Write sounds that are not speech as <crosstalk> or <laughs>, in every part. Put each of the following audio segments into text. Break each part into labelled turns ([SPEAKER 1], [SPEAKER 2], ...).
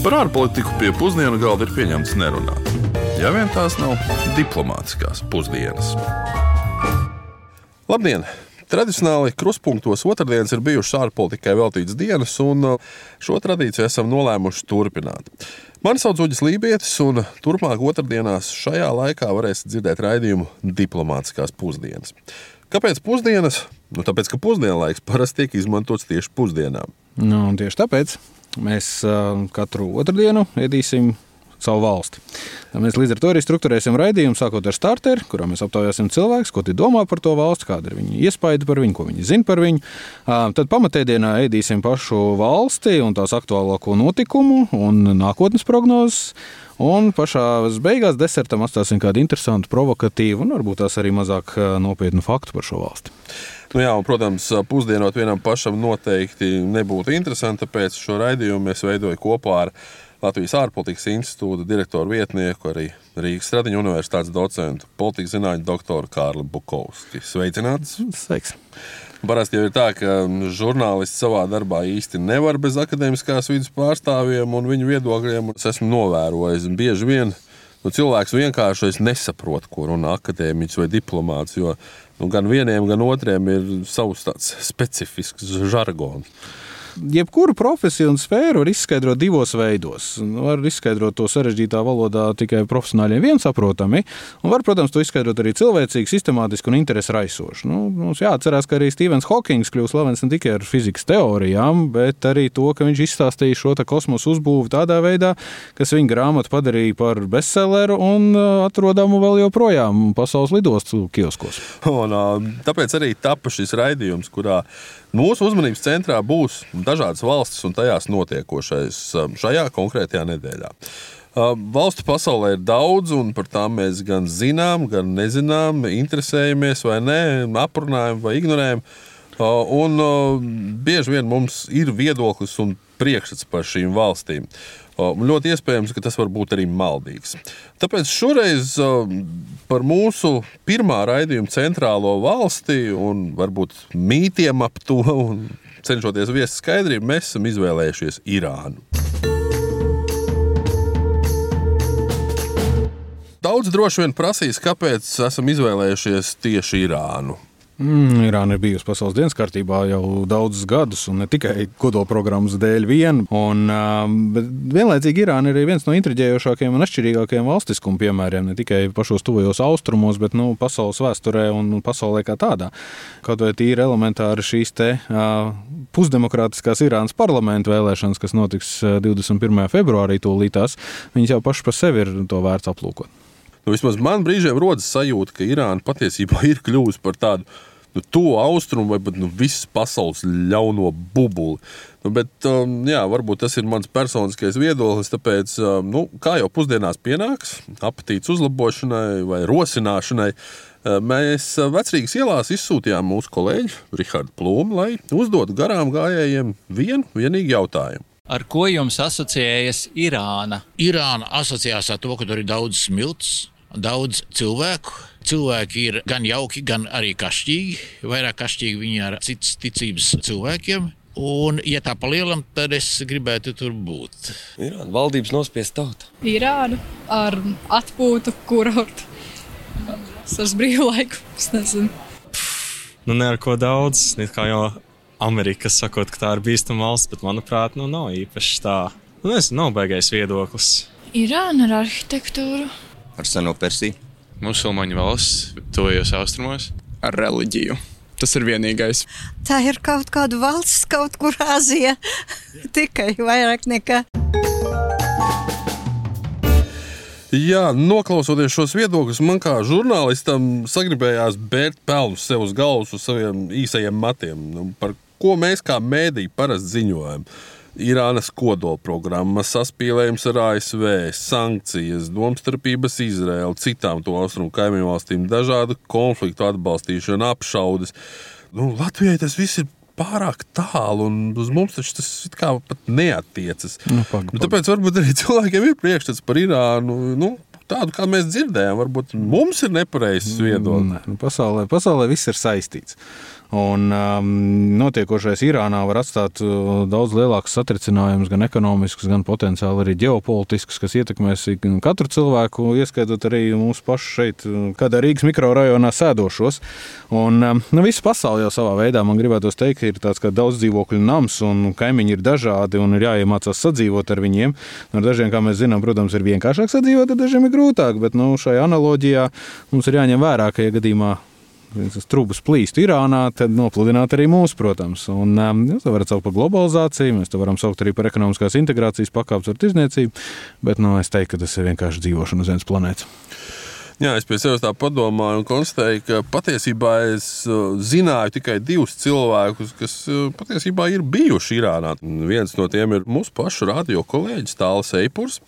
[SPEAKER 1] Par ārpolitiku pie pusdienu galda ir pieņemts nerunāt. Ja vien tās nav diplomātiskās pusdienas.
[SPEAKER 2] Labdien! Tradicionāli krustpunktos otrdienas ir bijušas ārpolitikai veltītas dienas, un uh, šo tradīciju esam nolēmuši turpināt. Mani sauc Uģis Lībijams, un turpmāk otrdienās šajā laikā varēsiet dzirdēt raidījumu diplomātiskās pusdienas. Kāpēc pusdienas? Nu, tāpēc, ka pusdienlaiks parasti tiek izmantots tieši pusdienām.
[SPEAKER 3] Nu, tieši tāpēc mēs uh, katru otrdienu ēdīsim savu valsti. Mēs līdz ar to arī struktūrēsim raidījumu, sākot ar starteru, kurā mēs aptaujāsim cilvēkus, ko viņi domā par to valsti, kāda ir viņa iespaida par viņu, ko viņi zina par viņu. Tad pamatēdienā ēdīsim pašu valsti un tās aktuālāko notikumu un nākotnes prognozes. Un pašā beigās desertam atstāsim kādu interesantu, provokatīvu un varbūt tās arī mazāk nopietnu faktu par šo valsti.
[SPEAKER 2] Nu jā, un, protams, pusdienot vienam pašam noteikti nebūtu interesanti, tāpēc šo raidījumu mēs veidojam kopā ar Latvijas ārpolitikas institūta direktoru vietnieku, arī Rīgas Stradiņa universitātes docentu, politikas zinātņu doktoru Kārli Bukovski. Sveicināts!
[SPEAKER 3] Sveiks!
[SPEAKER 2] Parasti jau ir tā, ka žurnālists savā darbā īsti nevar bez akadēmiskās vidas pārstāvjiem un viņu viedokļiem. Es esmu novērojis bieži vien. Nu, cilvēks vienkārši nesaprot, ko runā akadēmiķis vai diplomāts. Jo nu, gan vieniem, gan otriem ir savs specifisks žargons
[SPEAKER 3] jebkuru profesiju un sfēru var izskaidrot divos veidos. Var izskaidrot to sarežģītā valodā tikai profesionāļiem viensaprotami, un var, protams, to izskaidrot arī cilvēcīgi, sistemātiski un interesi raisoši. Nu, mums jāatcerās, ka arī Stevens Hawkings kļūst slavens ne tikai ar fizikas teorijām, bet arī to, ka viņš izstāstīja šo kosmosa uzbūvi tādā veidā, kas viņa grāmatu padarīja par bestselleru un uh, atrodamu vēl joprojām pasaules lidostu kioskos.
[SPEAKER 2] Un, tāpēc arī tapa šis raidījums, kurā Mūsu uzmanības centrā būs dažādas valstis un tajās notiekošais um, šajā konkrētajā nedēļā. Um, valstu pasaulē ir daudz, un par tām mēs gan zinām, gan nezinām, interesējamies vai nē, aprunājam vai ignorējam. Uh, un uh, bieži vien mums ir viedoklis un priekšstats par šīm valstīm. Ļoti iespējams, ka tas var būt arī maldīgs. Tāpēc šoreiz par mūsu pirmā raidījuma centrālo valsti un varbūt mītiem ap to un cenšoties viest skaidrību, mēs esam izvēlējušies Irānu. Daudz droši vien prasīs, kāpēc esam izvēlējušies tieši Irānu.
[SPEAKER 3] Mm, Irāna ir bijusi pasaules dienas kārtībā jau daudzus gadus, un ne tikai kodolprogrammas dēļ vien. Un, uh, vienlaicīgi Irāna ir viens no intriģējošākajiem un atšķirīgākajiem valstiskuma piemēriem ne tikai pašos tuvajos austrumos, bet nu, pasaules vēsturē un pasaulē kā tādā. Kaut vai tīri elementāri šīs te, uh, pusdemokrātiskās Irānas parlamenta vēlēšanas, kas notiks 21. februārī, tūlītās, viņas jau pašas par sevi ir to vērts aplūkot.
[SPEAKER 2] Nu, vismaz man brīžiem rodas sajūta, ka Irāna patiesībā <laughs> ir kļuvusi par tādu nu, to austrumu vai pat nu, visas pasaules ļauno bubuli. Nu, bet, um, jā, varbūt tas ir mans personiskais viedoklis. Tāpēc, um, nu, kā jau pusdienās pienāks, apetītes uzlabošanai vai rosināšanai, uh, mēs uh, vecrīgas ielās izsūtījām mūsu kolēģi Rihardu Plūmu, lai uzdotu garām gājējiem vienu vienīgu jautājumu.
[SPEAKER 4] Ar ko jums asociējas Irāna?
[SPEAKER 5] Irāna asociējās ar to, ka tur ir daudz smilts, daudz cilvēku. Cilvēki ir gan jauki, gan arī kašķīgi. Vairāk kašķīgi viņi ir citas ticības cilvēkiem. Un, ja tā palielam, tad es gribētu tur būt.
[SPEAKER 6] Irāna valdības nospiest tautu.
[SPEAKER 7] Irāna ar atpūtu, kurortu. Ar brīvu laiku. Es nezinu.
[SPEAKER 8] Nu, ne ar ko daudz. Kā jau Amerika sakot, ka tā ir bīstama valsts, bet manuprāt, nu, nav īpaši tā. Nu, es nav baigais viedoklis.
[SPEAKER 9] Irāna ar arhitektūru.
[SPEAKER 6] Ar seno Persiju
[SPEAKER 10] musulmaņu valsts, tuvajos austrumos.
[SPEAKER 11] Ar reliģiju. Tas ir vienīgais.
[SPEAKER 12] Tā ir kaut kāda valsts, kaut kur Āzijā. <laughs> Tikai vairāk nekā.
[SPEAKER 2] Jā, noklausoties šos viedokļus, man kā žurnālistam sagribējās bērt pelnus sev uz galvas, uz saviem īsajiem matiem, nu, par ko mēs kā mēdīji parasti ziņojam. Irānas kodolprogramma, saspīlējums ar ASV, sankcijas, domstarpības Izraēlu, citām to austrumu kaimiņu valstīm, dažādu konfliktu atbalstīšana, apšaudes. Nu, Latvijai tas viss ir pārāk tālu, un uz mums tas pat neatiecas. Nu, paga, paga. Tāpēc varbūt arī <laughs> cilvēkiem ir priekšstats par Irānu. Nu, Tādu kā mēs dzirdējām, varbūt mums ir nepareizs viedoklis.
[SPEAKER 3] Nu, pasaulē, pasaulē viss ir saistīts. Un um, notiekošais Irānā var atstāt uh, daudz lielākus satricinājumus, gan ekonomiskus, gan potenciāli arī ģeopolitiskus, kas ietekmēs katru cilvēku, ieskaitot arī mūsu pašu šeit, uh, kādā Rīgas mikrorajonā sēdošos. Un, um, nu, visa pasaule jau savā veidā, man gribētos teikt, ir tāds kā daudz dzīvokļu nams, un kaimiņi ir dažādi, un ir jāiemācās sadzīvot ar viņiem. Ar dažiem, kā mēs zinām, protams, ir vienkāršāk sadzīvot, ar dažiem ir grūtāk, bet nu, šajā analoģijā mums ir jāņem vērā, ka, ja gadījumā trūkus plīst Irānā, tad nopludināt arī mūs, protams. Un, um, jūs to varat saukt par globalizāciju, mēs to varam saukt arī par ekonomiskās integrācijas pakāpes ar tirzniecību, bet nu, es teiktu, ka tas ir vienkārši dzīvošana uz vienas planētas.
[SPEAKER 2] Jā, es pie sevis tā padomāju un konstatēju, ka patiesībā es uh, zināju tikai divus cilvēkus, kas uh, patiesībā ir bijuši Irānā. Viens no tiem ir mūsu pašu radio kolēģis Tāls Eipurs.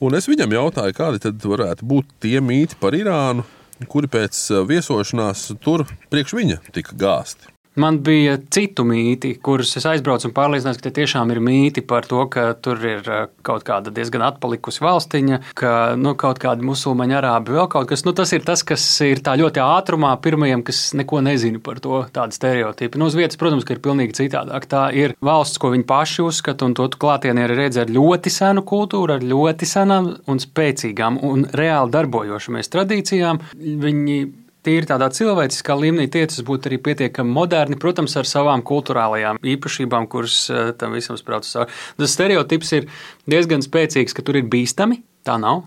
[SPEAKER 2] Un es viņam jautāju, kādi tad varētu būt tie mīti par Irānu, kuri pēc eh, viesošanās tur priekš viņa tika gāsti.
[SPEAKER 13] Man bija citu mīti, kurus es aizbraucu un pārliecinājos, ka tie tiešām ir mīti par to, ka tur ir eh, kaut kāda diezgan atpalikusi valstiņa, ka nu, kaut kādi musulmaņi, arābi, vēl kaut kas. Nu, tas ir tas, kas ir tā ļoti ātrumā pirmajiem, kas neko nezina par to, tādu stereotipu. Nu, uz vietas, protams, ka ir pilnīgi citādāk. Tā ir valsts, ko viņi paši uzskata, un to klātienē ir redzēt ar ļoti senu kultūru, ar ļoti senām un spēcīgām un reāli darbojošamies tradīcijām. Viņi tīri tādā cilvēciskā līmenī tiecas būt arī pietiekami moderni, protams, ar savām kultūrālajām īpašībām, kuras eh, tam visam sprauc cauri. Tas stereotips ir diezgan spēcīgs, ka tur ir bīstami. Tā nav.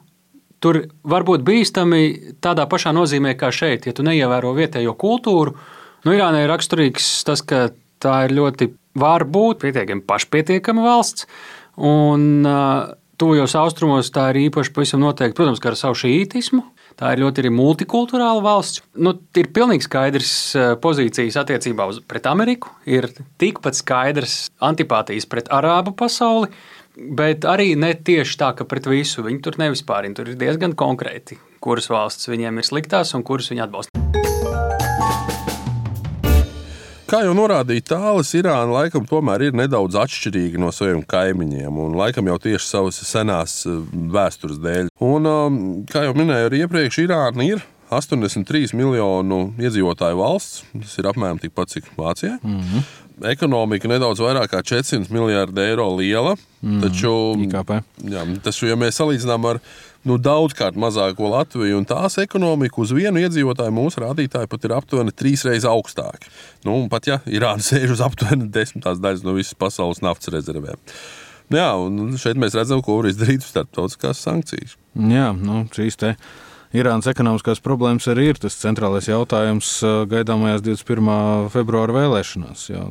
[SPEAKER 13] Tur var būt bīstami tādā pašā nozīmē kā šeit, ja tu neievēro vietējo kultūru. Nu, Irānai ir raksturīgs tas, ka tā ir ļoti var būt pietiekami pašpietiekama valsts. Un uh, tuvajos austrumos tā ir īpaši pavisam noteikti, protams, ar savu šītismu, Tā ir ļoti multikulturāla valsts. Nu, ir pilnīgi skaidrs eh, pozīcijas attiecībā uz, pret Ameriku, ir tikpat skaidrs antipātijas pret arābu pasauli. Bet arī ne tieši tā, ka pret visu viņi tur nevispārina. Tur ir diezgan konkrēti, kuras valstis viņiem ir sliktās un kuras viņi atbalsta.
[SPEAKER 2] Kā jau norādīja tālāk, Irāna laikam tomēr ir nedaudz atšķirīga no saviem kaimiņiem, un laikam jau tieši savas senās eh, vēstures dēļ. Un, um, kā jau minēju arī iepriekš, Irāna ir 83 miljonu iedzīvotāju valsts. Tas ir apmēram tikpat, cik Vācijai. Mm -hmm. Ekonomika nedaudz vairāk kā 400 miljardi eiro liela. Mm, taču, jā, taču, ja mēs salīdzinām ar nu, daudzkārt mazāko Latviju un tās ekonomiku uz vienu iedzīvotāju mūsu rādītāji pat ir aptuveni trīs reizes augstāki. Nu, pat ja Irāna <laughs> sēž uz aptuveni desmitās daļas no visas pasaules naftas rezervēm. Nu, jā, un šeit mēs redzam, ko var izdarīt starptautiskās sankcijas.
[SPEAKER 3] Jā, nu, šīs te. Irānas ekonomiskās problēmas arī ir tas centrālais jautājums gaidāmajās 21. februāra vēlēšanās. Jā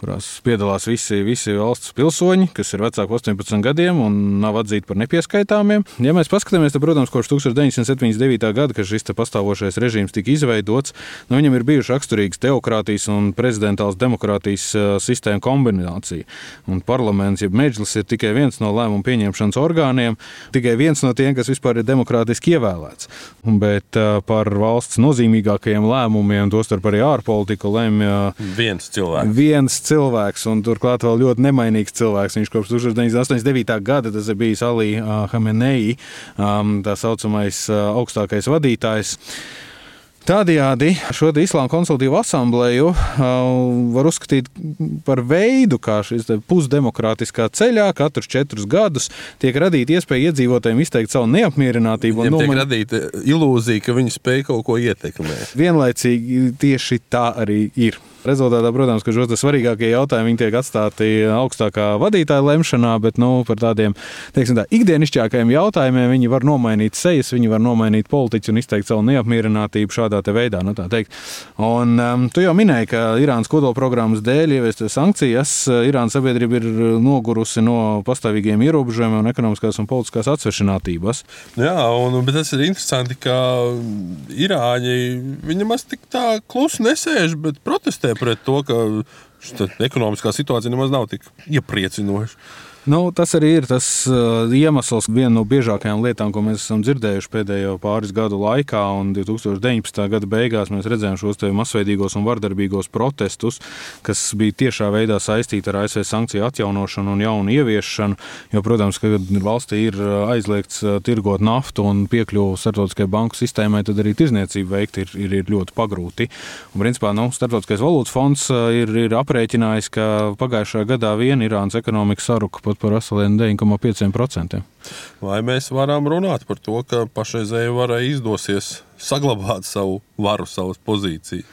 [SPEAKER 3] kurās piedalās visi, visi valsts pilsoņi, kas ir vecāki par 18 gadiem un nav atzīti par nepieskaitāmiem. Ja mēs paskatāmies, tad, protams, kopš 1979. gada, kad šis pastāvošais režīms tika izveidots, nu, viņam ir bijuši raksturīgs teokrātijas un prezidentāls demokrātijas sistēma kombinācija. Un parlaments, jeb mežlis, ir tikai viens no lēmumu pieņemšanas orgāniem, tikai viens no tiem, kas vispār ir demokrātiski ievēlēts. Bet par valsts nozīmīgākajiem lēmumiem, tostarp arī ārpolitiku, lemj
[SPEAKER 2] viens cilvēks.
[SPEAKER 3] Viens cilvēks, un turklāt vēl ļoti nemainīgs cilvēks. Viņš kopš 1989. gada tas ir bijis Ali Hamenei, tā saucamais augstākais vadītājs. Tādējādi šo Islāma konsultīvu asambleju uh, var uzskatīt par veidu, kā šis pusdemokrātiskā ceļā katrus četrus gadus tiek radīta iespēja iedzīvotājiem izteikt savu neapmierinātību.
[SPEAKER 2] Viņam tiek nomaņ... radīta ilūzija, ka viņi spēj kaut ko ietekmēt.
[SPEAKER 3] Vienlaicīgi tieši tā arī ir. Rezultātā, protams, ka šo svarīgākie jautājumi tiek atstāti augstākā vadītāja lemšanā, bet nu, par tādiem teiksim, tā, ikdienišķākajiem jautājumiem viņi var nomainīt sejas, viņi var nomainīt politiķus un izteikt savu neapmierinātību šādā veidā. Nu, un, um, tu jau minēji, ka Irānas kodolprogrammas dēļ ieviestas sankcijas, Irānas sabiedrība ir nogurusi no pastāvīgiem ierobežojumiem un ekonomiskās un politiskās atsvešinātības.
[SPEAKER 2] Jā, un, bet tas ir interesanti, ka Irāņi viņi maz tik tā klusi nesēž, bet protestē pret to, ka ekonomiskā situācija nemaz nav tik iepriecinoša.
[SPEAKER 3] Nu, tas arī ir tas uh, iemesls, viena no biežākajām lietām, ko mēs esam dzirdējuši pēdējo pāris gadu laikā. 2019. gada beigās mēs redzējām šos masveidīgos un vardarbīgos protestus, kas bija tiešā veidā saistīti ar ASV sankciju atjaunošanu un jaunu ieviešanu. Jo, protams, ka valstī ir uh, aizliegts uh, tirgot naftu un piekļuvu starptautiskajai banku sistēmai, tad arī tirzniecību veikt ir, ir, ir ļoti pagrūti. Un, principā, nu, Startautiskais valūtas fonds uh, ir, ir aprēķinājis, ka pagājušajā gadā vien Irānas ekonomika saruka pat par veseliem 9,5%.
[SPEAKER 2] Vai mēs varam runāt par to, ka pašreizēji varai izdosies saglabāt savu varu, savas pozīcijas?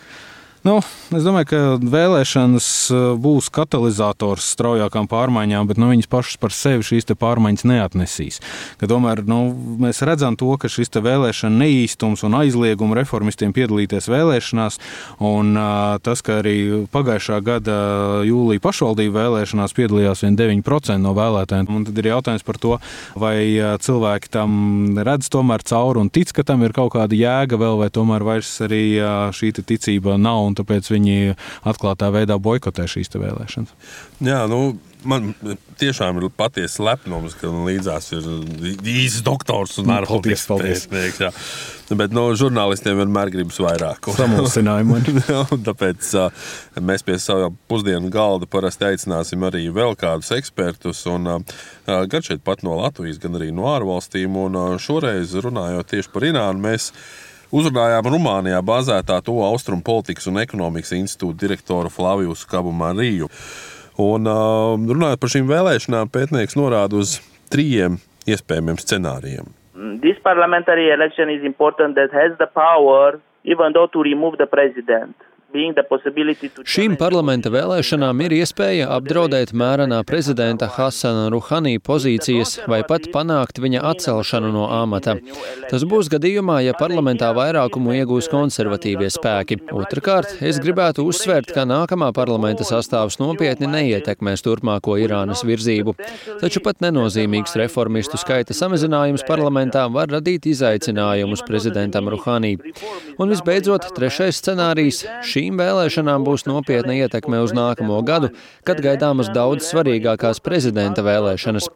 [SPEAKER 3] Nu, es domāju, ka vēlēšanas uh, būs katalizators straujākām pārmaiņām, bet nu, viņas pašas par sevi šīs pārmaiņas neatnesīs. Ka tomēr nu, mēs redzam, to, ka šis vēlēšana neīstums un aizliegums reformistiem piedalīties vēlēšanās, un uh, tas, ka arī pagājušā gada jūlija pašvaldību vēlēšanās piedalījās vien 9% no vēlētājiem, un tad ir jautājums par to, vai uh, cilvēki tam redz tomēr cauri un tic, ka tam ir kaut kāda jēga vēl, vai tomēr vairs arī šī ticība nav un tāpēc viņi atklātā veidā boikotē šīs vēlēšanas.
[SPEAKER 2] Jā, nu, man tiešām ir patiesa lepnums, ka līdzās ir īsts doktors un narkotikas pētnieks. Bet no nu, žurnālistiem vienmēr gribas vairāk. <laughs>
[SPEAKER 3] Samulsinājumu.
[SPEAKER 2] tāpēc mēs pie sava pusdienu galda parasti aicināsim arī vēl kādus ekspertus. Un, gan šeit pat no Latvijas, gan arī no ārvalstīm. Un, šoreiz runājot tieši par Irānu, mēs Uzrunājām Rumānijā bāzētā to Austrumu politikas un ekonomikas institūta direktoru Flaviju Skabu Mariju. Un, uh, runājot par šīm vēlēšanām, pētnieks norāda uz trījiem iespējamiem scenārijiem.
[SPEAKER 14] This parliamentary election is important that has the power, even though to remove the president.
[SPEAKER 15] Šīm parlamenta vēlēšanām ir iespēja apdraudēt mērenā prezidenta Hasana Ruhanī pozīcijas vai pat panākt viņa atcelšanu no amata. Tas būs gadījumā, ja parlamentā vairākumu iegūs konservatīvie spēki. Otrakārt, es gribētu uzsvērt, ka nākamā parlamenta sastāvs nopietni neietekmēs turpmāko Irānas virzību. Taču pat nenozīmīgs reformistu skaita samazinājums parlamentā var radīt izaicinājumus prezidentam Ruhanī. Un visbeidzot, trešais scenārijs - šī šīm vēlēšanām būs nopietna ietekme uz nākamo gadu, kad gaidāmas daudz svarīgākās prezidenta vēlēšanas.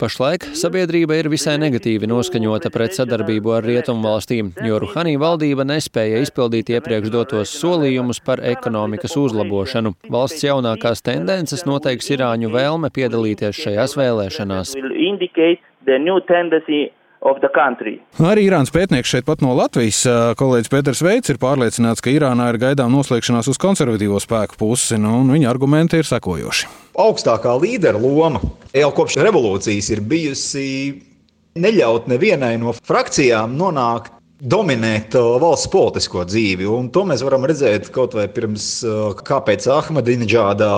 [SPEAKER 15] Pašlaik sabiedrība ir visai negatīvi noskaņota pret sadarbību ar rietumu valstīm, jo Ruhanī valdība nespēja izpildīt iepriekš dotos solījumus par ekonomikas uzlabošanu. Valsts jaunākās tendences noteiks Irāņu vēlme piedalīties šajās vēlēšanās.
[SPEAKER 3] Arī Irānas pētnieks šeit pat no Latvijas kolēģis Pēters Veids ir pārliecināts, ka Irānā ir gaidām noslēgšanās uz konservatīvo spēku pusi, nu, un viņa argumenti ir sekojoši.
[SPEAKER 16] Augstākā līdera loma jau kopš revolūcijas ir bijusi neļaut nevienai no frakcijām nonākt dominēt valsts politisko dzīvi. Un to mēs varam redzēt kaut vai pirms kāpēc Ahmadinečāda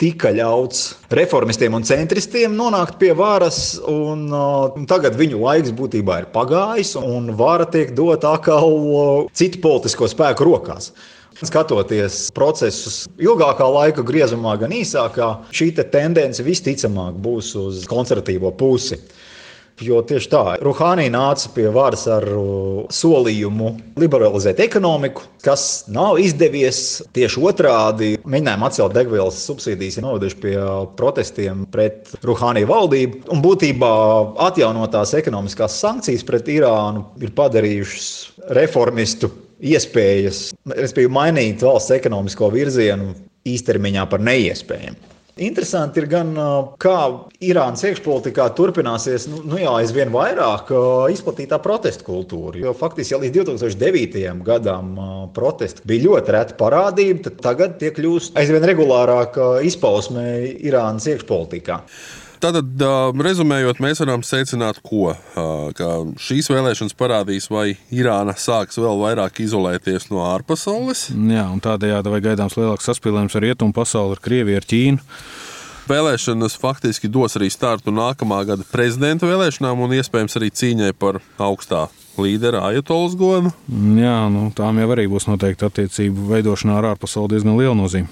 [SPEAKER 16] tika ļauts reformistiem un centristiem nonākt pie varas, un uh, tagad viņu laiks būtībā ir pagājis, un vara tiek dota atkal uh, citu politisko spēku rokās. Skatoties procesus ilgākā laika griezumā, gan īsākā, šī te tendence visticamāk būs uz konservatīvo pusi. Jo tieši tā, Ruhānī nāca pie varas ar solījumu liberalizēt ekonomiku, kas nav izdevies. Tieši otrādi mēģinājumi atcelt degvielas subsīdijas ir noveduši pie protestiem pret Ruhānī valdību. Un būtībā atjaunotās ekonomiskās sankcijas pret Irānu ir padarījušas reformistu iespējas, respektīvi mainīt valsts ekonomisko virzienu īstermiņā par neiespējamu. Interesanti ir gan, kā Irānas iekšpolitikā turpināsies nu, nu jau aizvien vairāk izplatītā protesta kultūra. Jo faktiski jau līdz 2009. gadam protesti bija ļoti reta parādība, tad tagad tie kļūst aizvien regulārāk izpausmē Irānas iekšpolitikā.
[SPEAKER 2] Tātad, rezumējot, mēs varam secināt, ko, ka šīs vēlēšanas parādīs, vai Irāna sāks vēl vairāk izolēties no ārpasaules.
[SPEAKER 3] Jā, un tādējādi vai gaidāms lielāks saspīlējums ar rietumu pasauli, ar Krieviju, ar Ķīnu.
[SPEAKER 2] Vēlēšanas faktiski dos arī startu nākamā gada prezidenta vēlēšanām un iespējams arī cīņai par augstā līdera Ajatolas godu.
[SPEAKER 3] Jā, nu, tām jau arī būs noteikti attiecību veidošanā ar ārpasauli diezgan liela nozīme.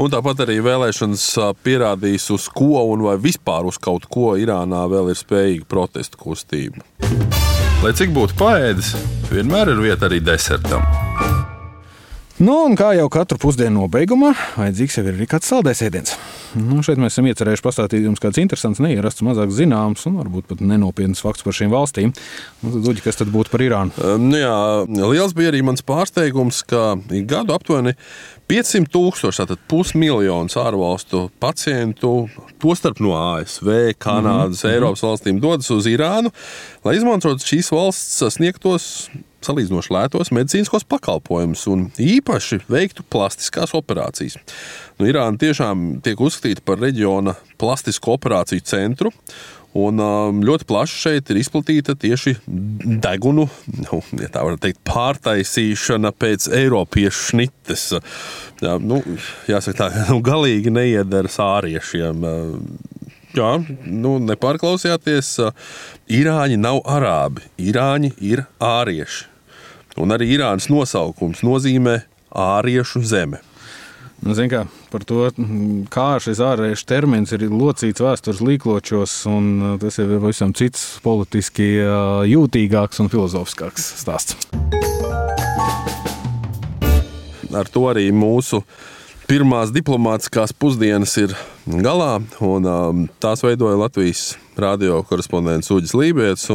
[SPEAKER 2] Un tāpat arī vēlēšanas pierādīs, uz ko un vai vispār uz kaut ko Irānā vēl ir spējīga protestu kustība. Lai cik būtu paēdis, vienmēr ir vieta arī desertam.
[SPEAKER 3] Nu, un kā jau katru pusdienu nobeigumā, vajadzīgs jau ir arī kāds saldējs ēdiens. Nu, šeit mēs esam iecerējuši pastāstīt jums kāds interesants, neierasts, mazāk zināms un varbūt pat nenopietns fakts par šīm valstīm. Nu, tad, Uģi, kas tad būtu par Irānu?
[SPEAKER 2] Um, nu jā, liels bija arī mans pārsteigums, ka gadu aptuveni 500 tūkstoši, tātad pusmiljons ārvalstu pacientu, tostarp no ASV, Kanādas, mm -hmm. Eiropas valstīm, dodas uz Irānu, lai izmantotu šīs valsts sniegtos salīdzinoši lētos medicīniskos pakalpojumus un īpaši veiktu plastiskās operācijas. Nu, Irāna tiešām tiek uzskatīta par reģiona plastisko operāciju centru. Un um, ļoti plaši šeit ir izplatīta tieši degunu, nu, ja tā var teikt, pārtaisīšana pēc Eiropiešu šnites. Jā, nu, jāsaka, tā <laughs> nu, galīgi neiedara sāriešiem. Jā, nu, nepārklausījāties. Irāņi nav arābi, Irāņi ir ārieši. Un arī Irānas nosaukums nozīmē āriešu zeme.
[SPEAKER 3] Nu, kā, par to, kā šis ārējais termins ir locīts vēstures līkločos, un uh, tas ir pavisam cits, politiski uh, jūtīgāks un filozofiskāks stāsts.
[SPEAKER 2] Ar to arī mūsu pirmās diplomātiskās pusdienas ir galā, un um, tās veidoja Latvijas radio korespondents Uģis Lībijams.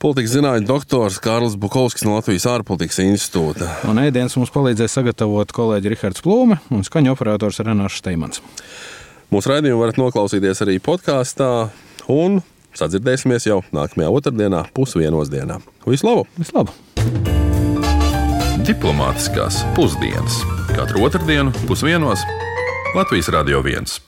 [SPEAKER 2] Politikas zinātņu doktors Kārlis Bukovskis no Latvijas ārpolitikas institūta.
[SPEAKER 3] Un ēdienas mums palīdzēja sagatavot kolēģi Rihards Plūme un skaņu operators Renārs Steimans.
[SPEAKER 2] Mūsu raidījumu varat noklausīties arī podkāstā un sadzirdēsimies jau nākamajā otrdienā, pusdienos dienā. Visu labu!
[SPEAKER 3] Visu labu.
[SPEAKER 1] Diplomātiskās pusdienas katru otrdienu pusdienos Latvijas Radio 1.